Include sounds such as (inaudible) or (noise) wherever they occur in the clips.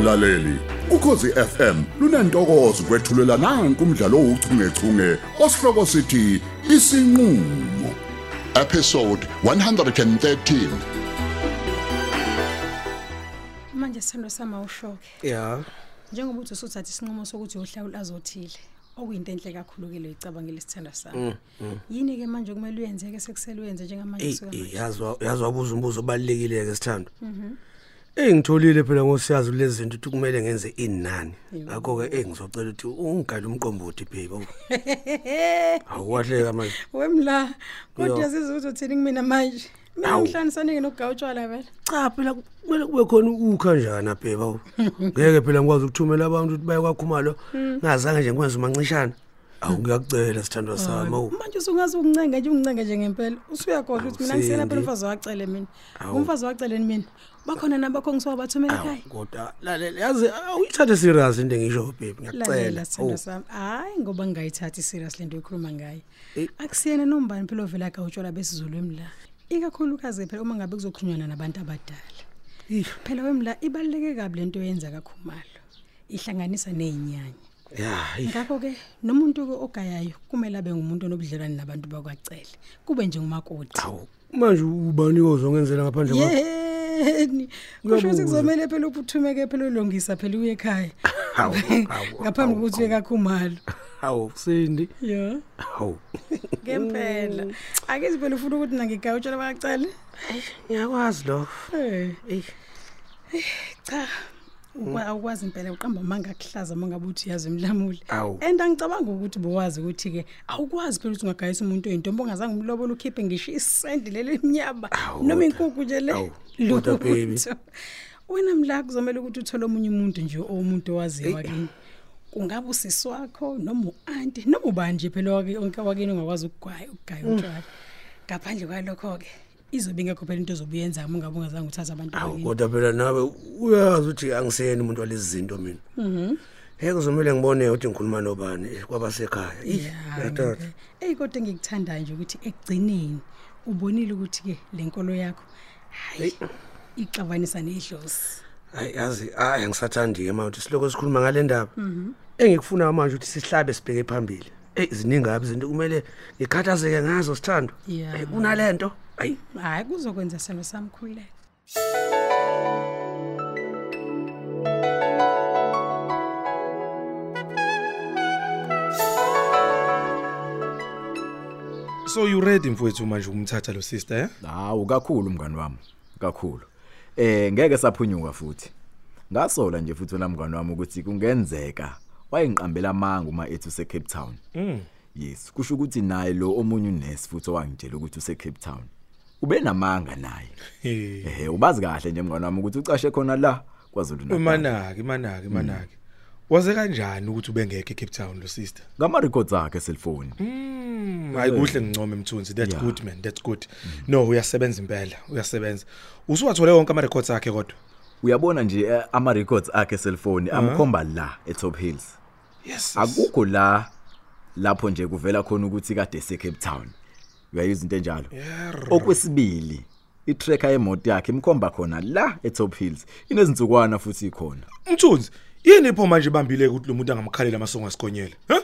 mlaleli. Ukhosi FM lunantokozo kwethulela nanku umdlalo ouchungechunge osihloko sithi isinqulo. Episode 113 manje sithando sami awushoke. Ya. Njengoba uthi usuthatha isinqumo sokuthi uhlawula azothile okuyinto enhle kakhulu ke lo icabangela isithanda sami. Yini ke manje kumele uyenze ke sekusele uyenze njengamanje eyi kusuka eyi, manje yazwa yazwa ubuza umbuzo obalulekile-ke sithando. Eyi ngitholile phela ngosiyazi kulezi zinto ukuthi kumele ngenze inani. Ngakho-ke eyi ngizocela ukuthi ungigale umqombothi babe awuwahleka (laughs) manje. Wemla kodwa Yo. sizwe ukuthi uthini kumina manje? Mina Awu. ngihlanisanike nokugawutshwala vele. Cha phela kumele kube khona ukhanjana bheba (laughs) ngeke phela ngikwazi ukuthumela abantu ukuthi baye kwakhumalo ngazange nje ngikwenza umancishana awu ngiyakucela sithandwa sami awu. manje usungaze ukuncenga nje ungincenga nje ngempela. Usuyakhohlwa ukuthi mina ngisena phela Sindi. umfazi wacele mina. Awu. umfazi waceleni mina. Bakhona nabakho ngisiwabathumela awu ekhaya? kodwa lalela yazi awuyithathe serious into engisho babe lalela ngiyakucela sithando Awu. sami hayi ngoba ngingayithathi serious lento oyikhuluma ngayo. Eh. akusiyena nombani phela ovela agawutshwala besizulu emla? Ikakhulukazi phela uma ngabe kuzokhulunywana nabantu abadala. Ih, phela wemla ibaluleke kabi lento oyenza kakhumalo. Ihlanganisa nezinyanya ya ih. ngakho-ke nomuntu ogayayo kumele abe ngumuntu onobudlelwane nabantu bakwacele. Kube njengomakoti awu manje ubani ozongenzela ngaphandle kwakho? Yeni kusho ukuthi kuzomele phela uphuthume-ke phela ulungisa phela uye ekhaya. Hawu, hawu, (laughs) ngaphambi hawu, kokuthi uye kakhumalo hawu sindi ya. Hawu. (laughs) Ngempela. Akithi phela ufuna ukuthi nangigawutshela bakacele ngiyakwazi lokho. Eh, eyi. Cha. ukwa- awukwazi impela uqamba manga kuhlaza mangabe uthi yazi mlamuli. Awu. and angicabanga ukuthi bowazi ukuthi-ke awukwazi phela ukuthi ungagayisa umuntu oyintombi ongazange umlobola ukhiphe ngisho isendi leli mnyama Awu, noma kodwa- inkukhu nje le awu, kodwa baby. lutho wena mla kuzomele ukuthi uthole omunye umuntu nje omuntu owaziyo wakini kungabe usisi wakho noma u-anti noma ubani nje phela waki- onke wakini ongakwazi ukugaya ukugaya utshwala. Ngaphandle kwalokho-ke izobe ingekho phela into ozobe uyenza uma ungabe ungazange uthathe abantu hawu bakini kodwa phela nawe uyazi ukuthi angisiyeni umuntu walezi zinto mina. Ngeke kuzomele ngibone ukuthi ngikhuluma nobani eh, kwabasekhaya. Ih, yathatha. eyi kodwa engikuthandayo nje ukuthi ekugcineni ubonile ukuthi-ke le nkolo yakho hayi ixabanisa nedlozi hayi yazi hayi angisathandi-ke ma ukuthi siloko sikhuluma ngale ndaba. Engikufuna manje ukuthi sihlabe sibheke phambili. Eyi ziningi kabi izinto kumele ngikhathazeke ngazo sithando Ya. Eh, kunale nto hayi hhayi kuzokwenza seno sami khululeka So you ready mfowethu manje umthatha lo sister eh? Hawu kakhulu mngani wami. Kakhulu. Eh ngeke saphunyuka futhi. Ngasola nje futhi wena mngani wami ukuthi kungenzeka wayengiqambela amanga uma ethi use Cape Town. Mm. Yes, kusho ukuthi naye lo omunye unesi futhi owangitshela ukuthi use Cape Town. Ube namanga naye. Eh. Ehe, ubazi kahle nje mngani wami ukuthi ucashe khona la kwaZulu Natal. Imanaki, imanaki, imanaki. Waze kanjani ukuthi ubengeke eCape Town lo sister? Ngama records akhe cellphone. Mm, hayi kuhle ngincome mthunzi. That's Yeah. good man, that's good. No, uyasebenza impela, uyasebenza. Usuwathole wonke ama records akhe kodwa. Uyabona nje eh, ama records akhe cellphone amkhomba la eTop Hills. Yes. akukho la lapho nje kuvela khona ukuthi kade se Cape Town uyayiza into enjalo okwesibili itracker yemoto yakhe imkhomba khona la eTop Hills inezinsukwana futhi ikhona Mthunzi, yini ipho manje bambile ukuthi lo muntu angamkhalela amasongo asikonyela? Huh?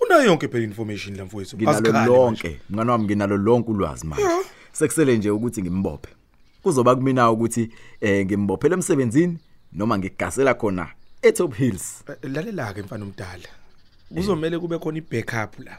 Unayo yonke phela information la mfowethu. nginalo lonke mngani wami nginalo lonke ulwazi manje sekusele nje ukuthi ngimbophe kuzoba kumina ukuthi eh ngimbophele emsebenzini noma ngigasela khona eTop Hills. Eh, lalela ke mfana omdala. Kuzomela kube khona ibackup la.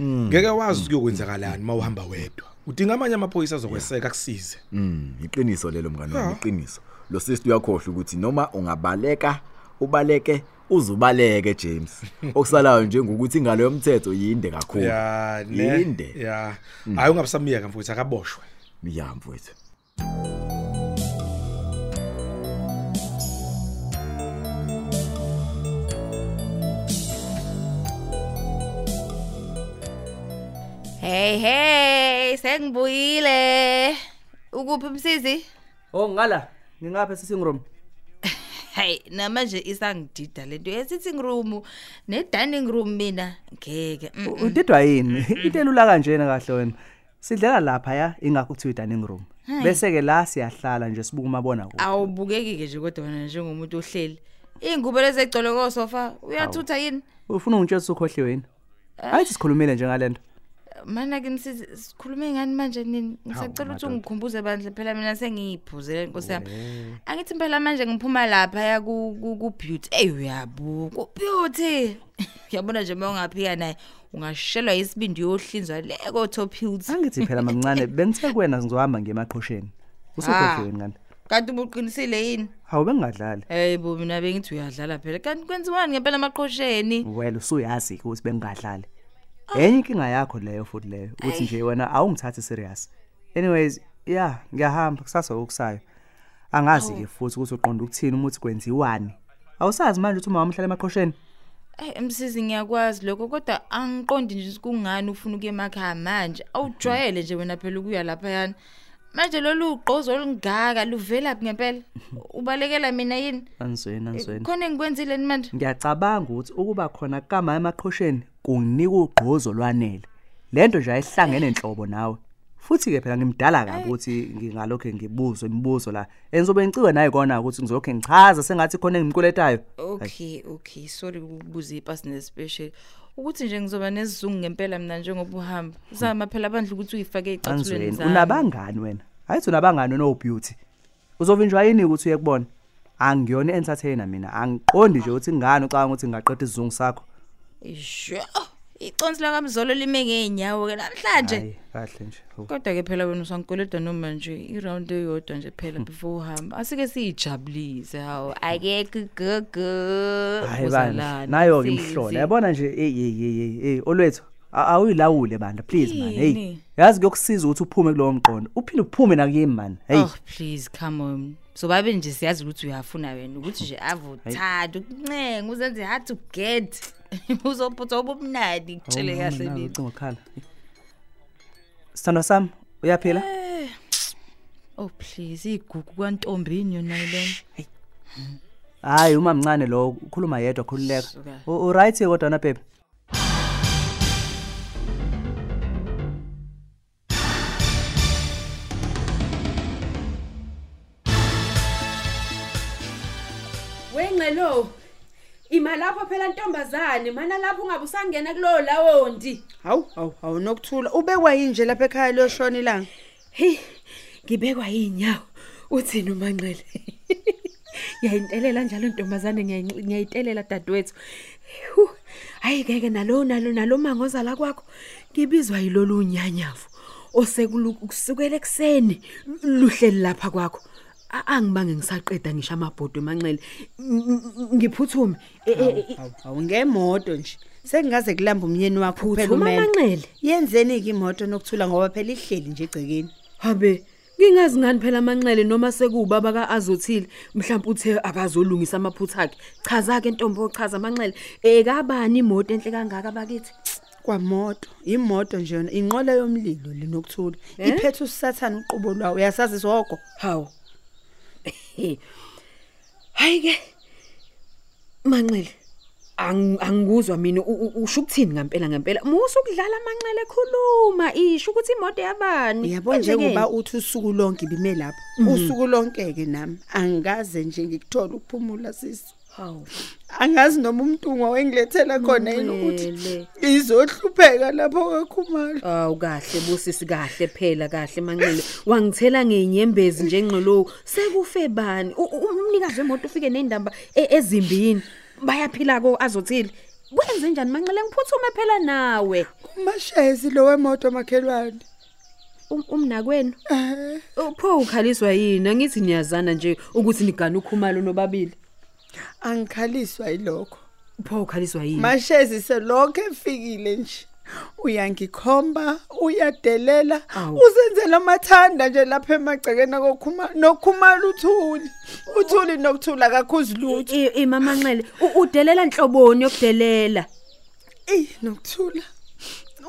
Ngeke wazi ukuyokwenzakalani mawuhamba wedwa. Udinga amanye amaphoyisa azokweseka kusize Mm, iqiniso lelo mngani wami, iqiniso. Lo sister uyakhohlwa ukuthi noma ungabaleka, ubaleke, uzubaleke James. (laughs) Okusalayo nje ngokuthi ingalo yomthetho yinde kakhulu. ya ne? Yinde. ya. Hayi ungabisamiyeka mfowethu akaboshwe. Ya Hey hey, sengibuyile. Ukuphi msizi? Oh ngala ngingapha sitting room. Hey, namanje isangidida lento ye-sitting room ne-dining room mina ngeke. Udidwa yini? (laughs) Into elula kanjena kahle wena. Sidlela lapha ya ingakho kuthiwa dining room. Hayi. Bese ke la siyahlala nje sibuka umabona kude. Awubukeki ke nje kodwa wena njengomuntu ohleli. Ingubo lezi egcolo kosofa uyathutha yini? ufuna ungitshela ukhohliwe yini ayithi sikhulumile nje ngalento Mana ke msisi sikhulume ngani manje nini? Ngisacela ukuthi ungikhumbuze bandle phela mina sengiyiphuzele inkosi yami. Angithi phela manje ngiphuma lapha ya ku ku- ku beauty. Ey uyabuka ku beauty. (laughs) Uyabona nje mawungaphika naye ungashelwa isibindi yohlinzwa le ko top hills. angithi phela mamncane (laughs) bengithe kuwena ngizohamba ngiyemaqhosheni usukhohliwe ngani Kanti ubuqinisile yini? hawu bengingadlali Hey bo mina bengithi uyadlala phela. Kanti kwenziwani ngempela amaqhosheni? wena usuyazi ke ukuthi bengingadlali enye inkinga yakho leyo futhi leyo ukuthi nje wena awungithathi serious. Anyways yeah ngiyahamba kusasa okusayo angazi ke futhi ukuthi uqonda ukuthini uma uthi kwenziwani. Awusazi manje ukuthi uma wamhlala emaqhosheni Ey emsizi ngiyakwazi lokho kodwa angiqondi nje ukuthi kungani ufuna ukuye emakhaya manje. Awujwayele nje wena phela ukuya lapha yana. Manje lolu ugqozo olungaka luvela ngempela? Ubalekela mina yini? anisweni anisweni Khona engikwenzile ni manje? ngiyacabanga ukuthi ukuba khona kama emaqhosheni kunginika ugqozo lwanele lento nje ayihlangene enhlobo nawe futhi ke phela ngimdala kabi ukuthi ngingalokho ngibuzwe imibuzo la enzobe ngiciwe naye kona ukuthi ngizokho ngichaza sengathi khona engimkuletayo Okay, okay. Sorry ukubuza ipersonal special. Ukuthi nje ngizoba nesizungu ngempela mina njengoba uhamba. Zama phela abandla ukuthi uyifake ezicathulweni anizweni zami. unabangani wena ayithi unabangani no beauty uzovinjwa yini ukuthi uye kubona angiyona entertainer mina angiqondi nje ukuthi ngani ucabanga ukuthi ngaqeda isizungu sakho Isho. Iconsi la kamzolo lime ngeenyawo ke namhlanje. hayi kahle nje Hawu. Kodwa ke phela wena usangikoleda noma nje iround eyodwa nje phela before uhamba. Asike siyijabulise hawo. Akekho gogo. hayi bandla nayo ke imhlola yabona nje hey hey hey hey olwethu a- awuyilawule bandla please man hey Yini? yazi kuyokusiza ukuthi uphume kulowo mqondo uphinde uphume nakuyimi man hey Oh please come on. So babe nje siyazi ukuthi uyafuna wena ukuthi nje avuthanda ukuncenga uzenze hard to get. (laughs) Uzophutha ubumnandi ngitshele kahle mina mina. ucingo khala Sithando sami uyaphila Oh please igugu kwantombini yona lena. hayi uma mncane lo ukhuluma yedwa khululeka Suka. U- u right kodwa na baby Wengcelo. Ima lapho phela ntombazane, mana lapho ungabe usangena kulowo lawondi. Hawu, hawu, hawu nokuthula. Ubekwa yinje lapha ekhaya loshona ilanga. Hey, ngibekwa inyawo. Uthini umanqele? (laughs) Ngiyayintelela njalo ntombazane ngiyayi- ngiyayitelela dadewethu. Hu, Hayi keke nalo nalo nalo mangoza la kwakho. Ngibizwa yilolu nyanyavu. Osekusukela ekseni luhleli lapha kwakho. A- Angibange ngisaqeda ngisho amabhodo emanxele. Ng- ng- Ngiphuthume. E- e- e- Hawu, hawu ngemoto nje. Sekungaze kulamba umyeni wakho kuphela Phuthuma umene. Manxele. Yenzeni ke imoto nokuthula ngoba phela ihleli nje egcekeni. Habe, ngingazi ngani phela amanxele noma sekuba baka azothile, mhlawumbe uthe akazolungisa amaphutha akhe. Chaza ke ntombi ochaza amanxele, ekabani imoto enhle kangaka bakithi? Kwamoto, imoto nje yona inqola yomlilo linokuthula. Eh? Iphethe usathana uqobo lwawo. Uyasazi soko? Hawu. (laughs) Hayi ke. Manxele. Ang angikuzwa mina usho ukuthini ngempela ngempela. Musu ukudlala amanxele ekhuluma isho ukuthi imoto yabani. Kwenzekeni? njengoba uthi usuku lonke bime lapha. Usuku lonke ke nami angikaze nje ngikuthola ukuphumula sisi. Hawu. Angazi noma umntungwa wengilethela khona yini ukuthi Manxele. izohlupheka lapho kakhumalo. Awu kahle busisi kahle phela kahle manxele wangithela ngenyembezi nje ngqolo sekufe bani? U- u- umnikazi wemoto ufike nendamba e- ezimbini. Bayaphila ko azothile. Kwenze njani manxele ngiphuthume phela nawe. Umashezi lo wemoto makhelwane. Um- umnakwenu? Eh, upho ukhaliswa yini? Ngithi niyazana nje ukuthi nigana ukhumalo nobabili. Angikhaliswa yilokho. upho ukhaliswa yini Mashezi selokho efikile nje. Uyangikhomba, uyadelela, Awu. uzenzela amathanda nje lapha emagcekeni kokhuma nokhumala uthuli. Uthuli nokuthula kakhuzi lutho. I- i- imama nxele u- udelela inhloboni yokudelela Eh nokuthula.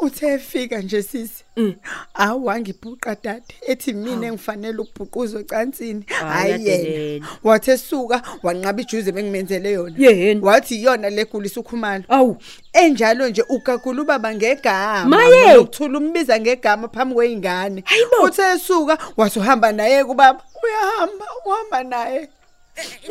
Uthe efika nje sisi. Mm. Awangibhuqa dade ethi mina engifanele ukubhuquzwa ecansini. Hayi, Hayi yena. yadelela. Wathe suka wanqaba ijuze bengimenzele yona. Yeheni. Wathi iyona legulisa ukhumalo. awu Enjalo nje ugagula ubaba ngegama. Maye! Nokuthula umbiza ngegama phambi kweingane. Hayibo! Uthe esuka wathi uhamba naye kubaba. Uyahamba, uhamba naye.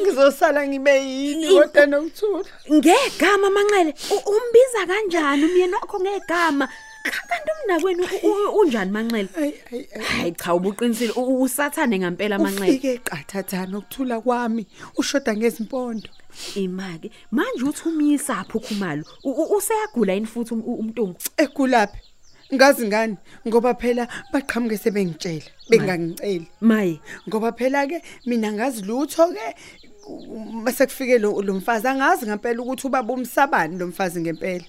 Ngizosala ngibe yini kodwa nokuthula ngegama manxele u- umbiza kanjani? Umyeni wakho ngegama. Ka- kanti umnakwenu u- u- unjani manxele Hayi, hayi, hayi. hayi cha ubuqinisile. U- u- usathane ngempela manxele ufike qathathana ukuthula kwami. Ushoda ngezimpondo. Imake. Manje uthi umyisaphi ukhumalo. U- u- useyagula yini futhi um- u- umntungu? Ekulaphi ngazi ngani? Ngoba phela baqhamuke sebengitshela bengangiceli maye ngoba phela ke mina ngazi lutho ke mase kufike lo lo mfazi angazi ngempela ukuthi ubaba umsabani lo mfazi ngempela.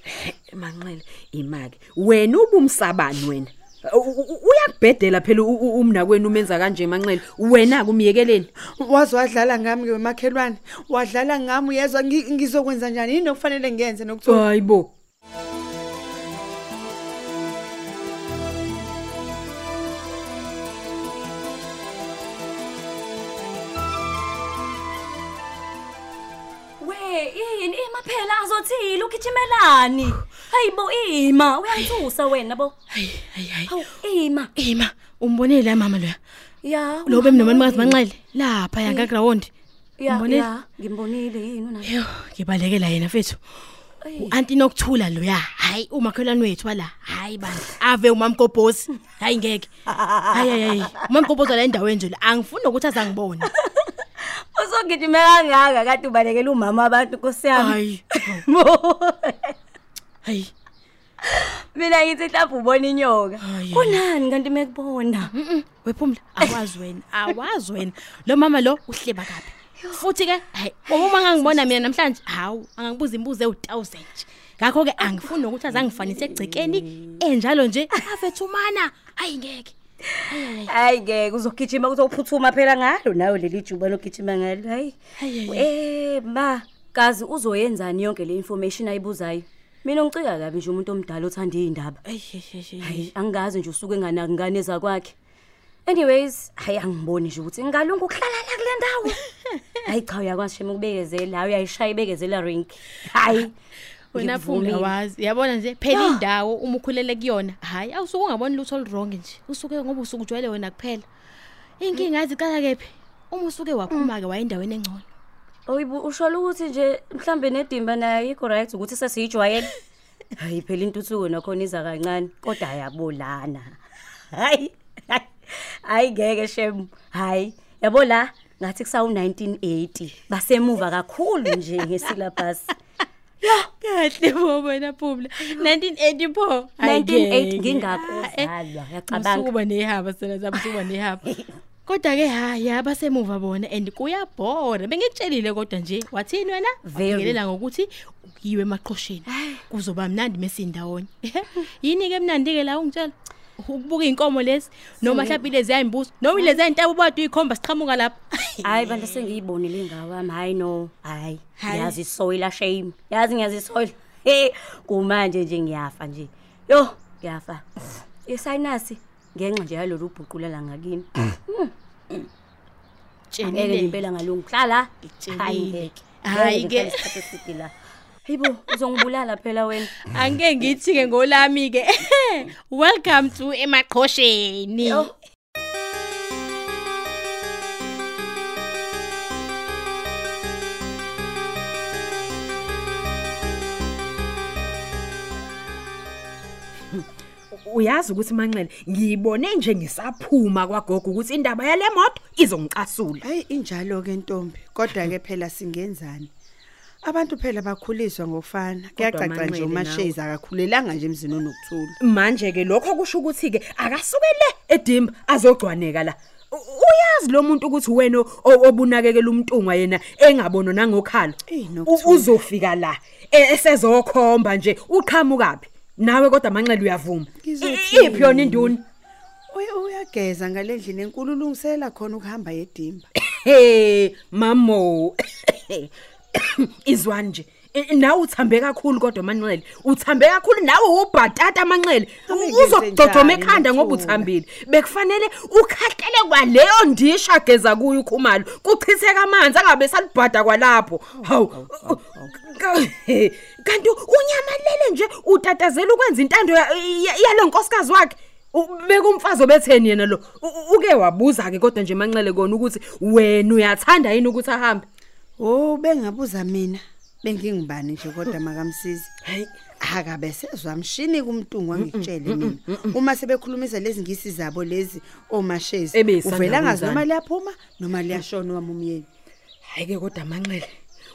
Manxele imake wena ubumsabani wena? U- u- u- uyakubhedela phela u- u- umnakwenu umenza kanje manxele wena kumiyekeleni wazi wadlala ngami ke makhelwane. Wadlala ngami uyezwa ngi- ngizokwenza njani? Yini okufanele ngiyenze nokuthula hayibo phela azothile ugijimelani? Hayibo ima, uyangithusa wena bo. hayi hayi hayi Hawu ima. ima umbonile la mama loya Ya. lo bemnomani manxele lapha yanga ground Ya, umbonile? ya, ngimbonile yini una. Yo, ngibalekela yena mfethu. U-anti nokuthula loya. Hayi umakhelwane wethu wala. Hayi bani. Ave umamgobhosi. Hayi ngeke. Hayi hayi hayi. Umamgobhosi la endaweni nje la angifuni ukuthi azangibone. Uzogijima kangaka kade ubalekela umama abantu Nkosi yami. Hayi. (laughs) Hayi. Mina ngithi mhlawumbe ubona inyoka. Hayi. Kunani kanti mekubona? Wephumla awazi wena. Awazi wena. Lo mama lo uhleba kabi. Futhi ke hayi uma ngangibona mina namhlanje hawu angangibuza imbuzo ewu1000 nje. Ngakho ke angifuni nokuthi azangifanise egcekeni enjalo nje afethumana. Hayi ngeke. Hayi ngeke uzogijima uzophuthuma phela ngalo nawe leli juba logijima ngalo. Hayi. Eh ma, kazi uzoyenzani yonke le information ayibuzayo? Mina ngicika kabi nje umuntu omdala othanda izindaba. Hayi angazi nje usuke nganaki ngane zakwakhe. Anyways, hayi angiboni nje ukuthi ngalungu ukuhlala la kule ndawo. (laughs) Hayi cha uyakwazi shema ukubekezela, hayi uyayishaya ibekezela ring. Hayi. (laughs) wena phumla ngikuvumile. wazi yabona nje phela indawo uma ukhulele kuyona hayi awusuke ungaboni lutho olwrong nje usuke ngoba usuke ujwayele wena kuphela inkinga yazi iqala kephi uma usuke waphuma ke wayendaweni engcono Oyibu usho ukuthi nje mhlambe nedimba nayo iko right ukuthi sesiyijwayele. (laughs) Hayi phela intuthuko nakhona iza kancane kodwa ayabolana. Hayi. Hayi ngeke shem. Hayi. Yabo la ngathi kusawu 1980 basemuva kakhulu nje ngesyllabus. Kahle bo wena phumla 1980 pho 1980 ngingakuzalwa yacabanga. usukuba nehaba sena zabo usukuba nehaba. (laughs) Kodwa ke hayi abasemuva bona and kuyabhora. Bengikutshelile kodwa nje wathini wena? Very. Wafingelela ngokuthi uyiwe emaqhosheni. Kuzoba mnandi mesindawonye (laughs) yini ke mnandi ke la ungitshela? Ukubuka inkomo lezi noma mhlawumbe lezi yayimbuso noma lezi yintaba ubade uyikhomba siqhamuka lapha. (laughs) Hayi bantu sengiyibonile ingawa wami hayi no. Hayi. Yazi soila shame. Yazi ngiyazisoila hey kumanje nje ngiyafa nje. Yo ngiyafa. Isayinasi ngenxa nje yalolu ubhuqula ngakini ngeke tshelile ngempela ngalungu. Hlala Ngikutshelile. hayi ngeke. Hayi ke. Ngihlale isikhathi eside la Hayibo uzongibulala phela wena. Angeke ngithi ke ngolami ke. (laughs) Welcome to emaqhosheni Yo. uyazi ukuthi manxele ngiyibone nje ngisaphuma kwagogo ukuthi indaba yale moto izongicasula. Hayi injalo ke ntombi. Kodwa ke phela singenzani? Abantu phela bakhuliswa ngokufana kuyacaca nje umashezi akakhulelanga nje emzini onokuthula. Manje ke lokho kusho ukuthi ke akasukele edimba azogcwaneka la. Uyazi lo muntu ukuthi wena obunakekela umntungwa yena engabonwa nangokhalo? Uzofika la e- esezokhomba nje uqhamukapi? Nawe kodwa manxele uyavuma. Iphi yona induni Uy- uyageza ngalendlini enkulu ulungisela khona ukuhamba yedimba. Hey mamo. (coughs) izwani nje. I- nawe uthambe kakhulu kodwa manxele uthambe kakhulu nawe ubhatata manxele Abengenze uzogcogcoma njani, ekhanda ngoba Nokuthula? uthambile. Bekufanele ukhahlele kwaleyo ndisha geza kuyo ukhumalo. Kuchitheka amanzi angabe salibhada kwalapho. Hawu (laughs) kanti unyamalele nje utatazela ukwenza intando ya- ya- yalo nkosikazi wakhe. U- bekumfazi obetheni yena lo. U- u- uke uke wabuza ke kodwa nje manxele kona ukuthi wena uyathanda yini ukuthi ahambe? Oh bengabuza mina. Bengingibani nje kodwa makamsizi. Hayi. Akabe sezwa mshini kumntungu wangitshele mina. uma sebekhulumisa lezi ngisi zabo lezi omashezi uvela ngazi noma liyaphuma noma liyashona wami umyeni hayi ke kodwa manxele.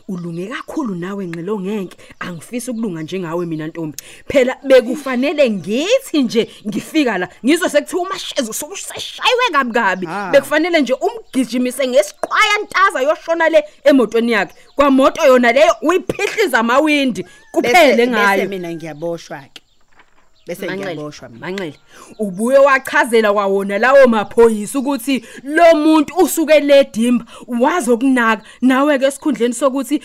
Ulunge kakhulu nawe nxelo ngeke angifisi ukulunga njengawe mina ntombi. Phela bekufanele ngithi nje ngifika la ngizwe sekuthiwa umashezi usukuseshayiwe kabi kabi Ah. bekufanele nje umgijimise ngesiqhwaya ntaza yoshona le emotweni yakhe. Kwamoto yona leyo uyiphihliza amawindi kuphele Bese- ngayo. bese mina ngiyaboshwa ke bese ngiyaboshwa mina Manxele, ubuye wachazela kwawona lawo maphoyisa ukuthi lo muntu usuke ledimba wazokunaka nawe ke esikhundleni sokuthi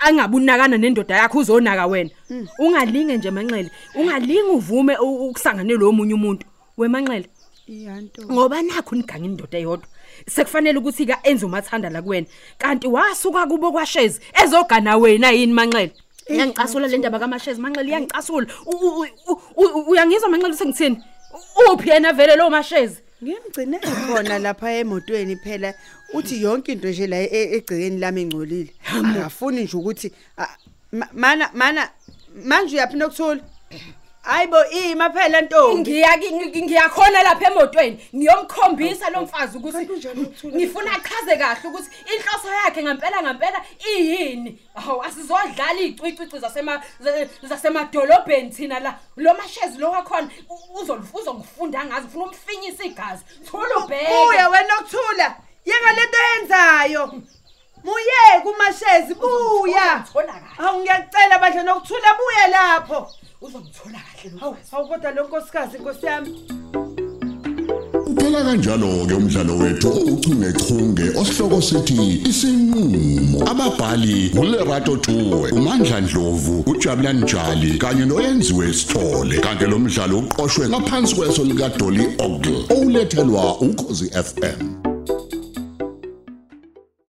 angabunakana nendoda yakhe uzonaka wena. Ungalinge nje Manxele, ungalinge uvume ukusangane lo munye umuntu. We Manxele, iyanto ngoba nakho niganga indoda eyodwa. Sekufanele ukuthi ka enze umathanda la kuwena. Kanti wasuka kubo kwashezi ezogana wena yini Manxele? Iyangicasula le ndaba kaMashezi Manxele iyangicasula. U- u- u- u- Uyangizwa Manxele sengithini? Uphi yena vele lo Mashezi? ngimgcine khona lapha emotweni phela uthi yonke into nje la e- egcikeni lami engcolile akafuni nje ukuthi ah, ma- mana mana manje uyaphinda ukuthula hayibo ima phela ntombi Ngiyaki ngiyakhona lapha emotweni ngiyomkhombisa lo mfazi ukuthi ngifuna achaze kahle ukuthi inhloso yakhe ngempela ngempela iyini. Awu asizodlala icwicwici zasema za- zasemadolobheni thina la. Lo Mashezi lo wakhona u- uzolifuza ngifunda ngazi ufuna umfinyisa igazi. Thula ubheke. buya wena okuthula yeka lento yenzayo muye kumashezi buya Uzongithola kahle. awu ngiyacela bandla nokuthula buye lapho Uzongithola kahle lo hawu hawu kodwa lo nkosikazi inkosi yami. Uphela kanjalo ke umdlalo wethu ouchungechunge osihloko sithi isinqulo ababhali uLerato Tuwe uMandla Dlovu uJabulani Njali kanye noyenziwe Sithole. Kanti lo mdlalo uqoqwwe ngaphansi kweso lika Dolly Ogle olethelwa ukhozi FM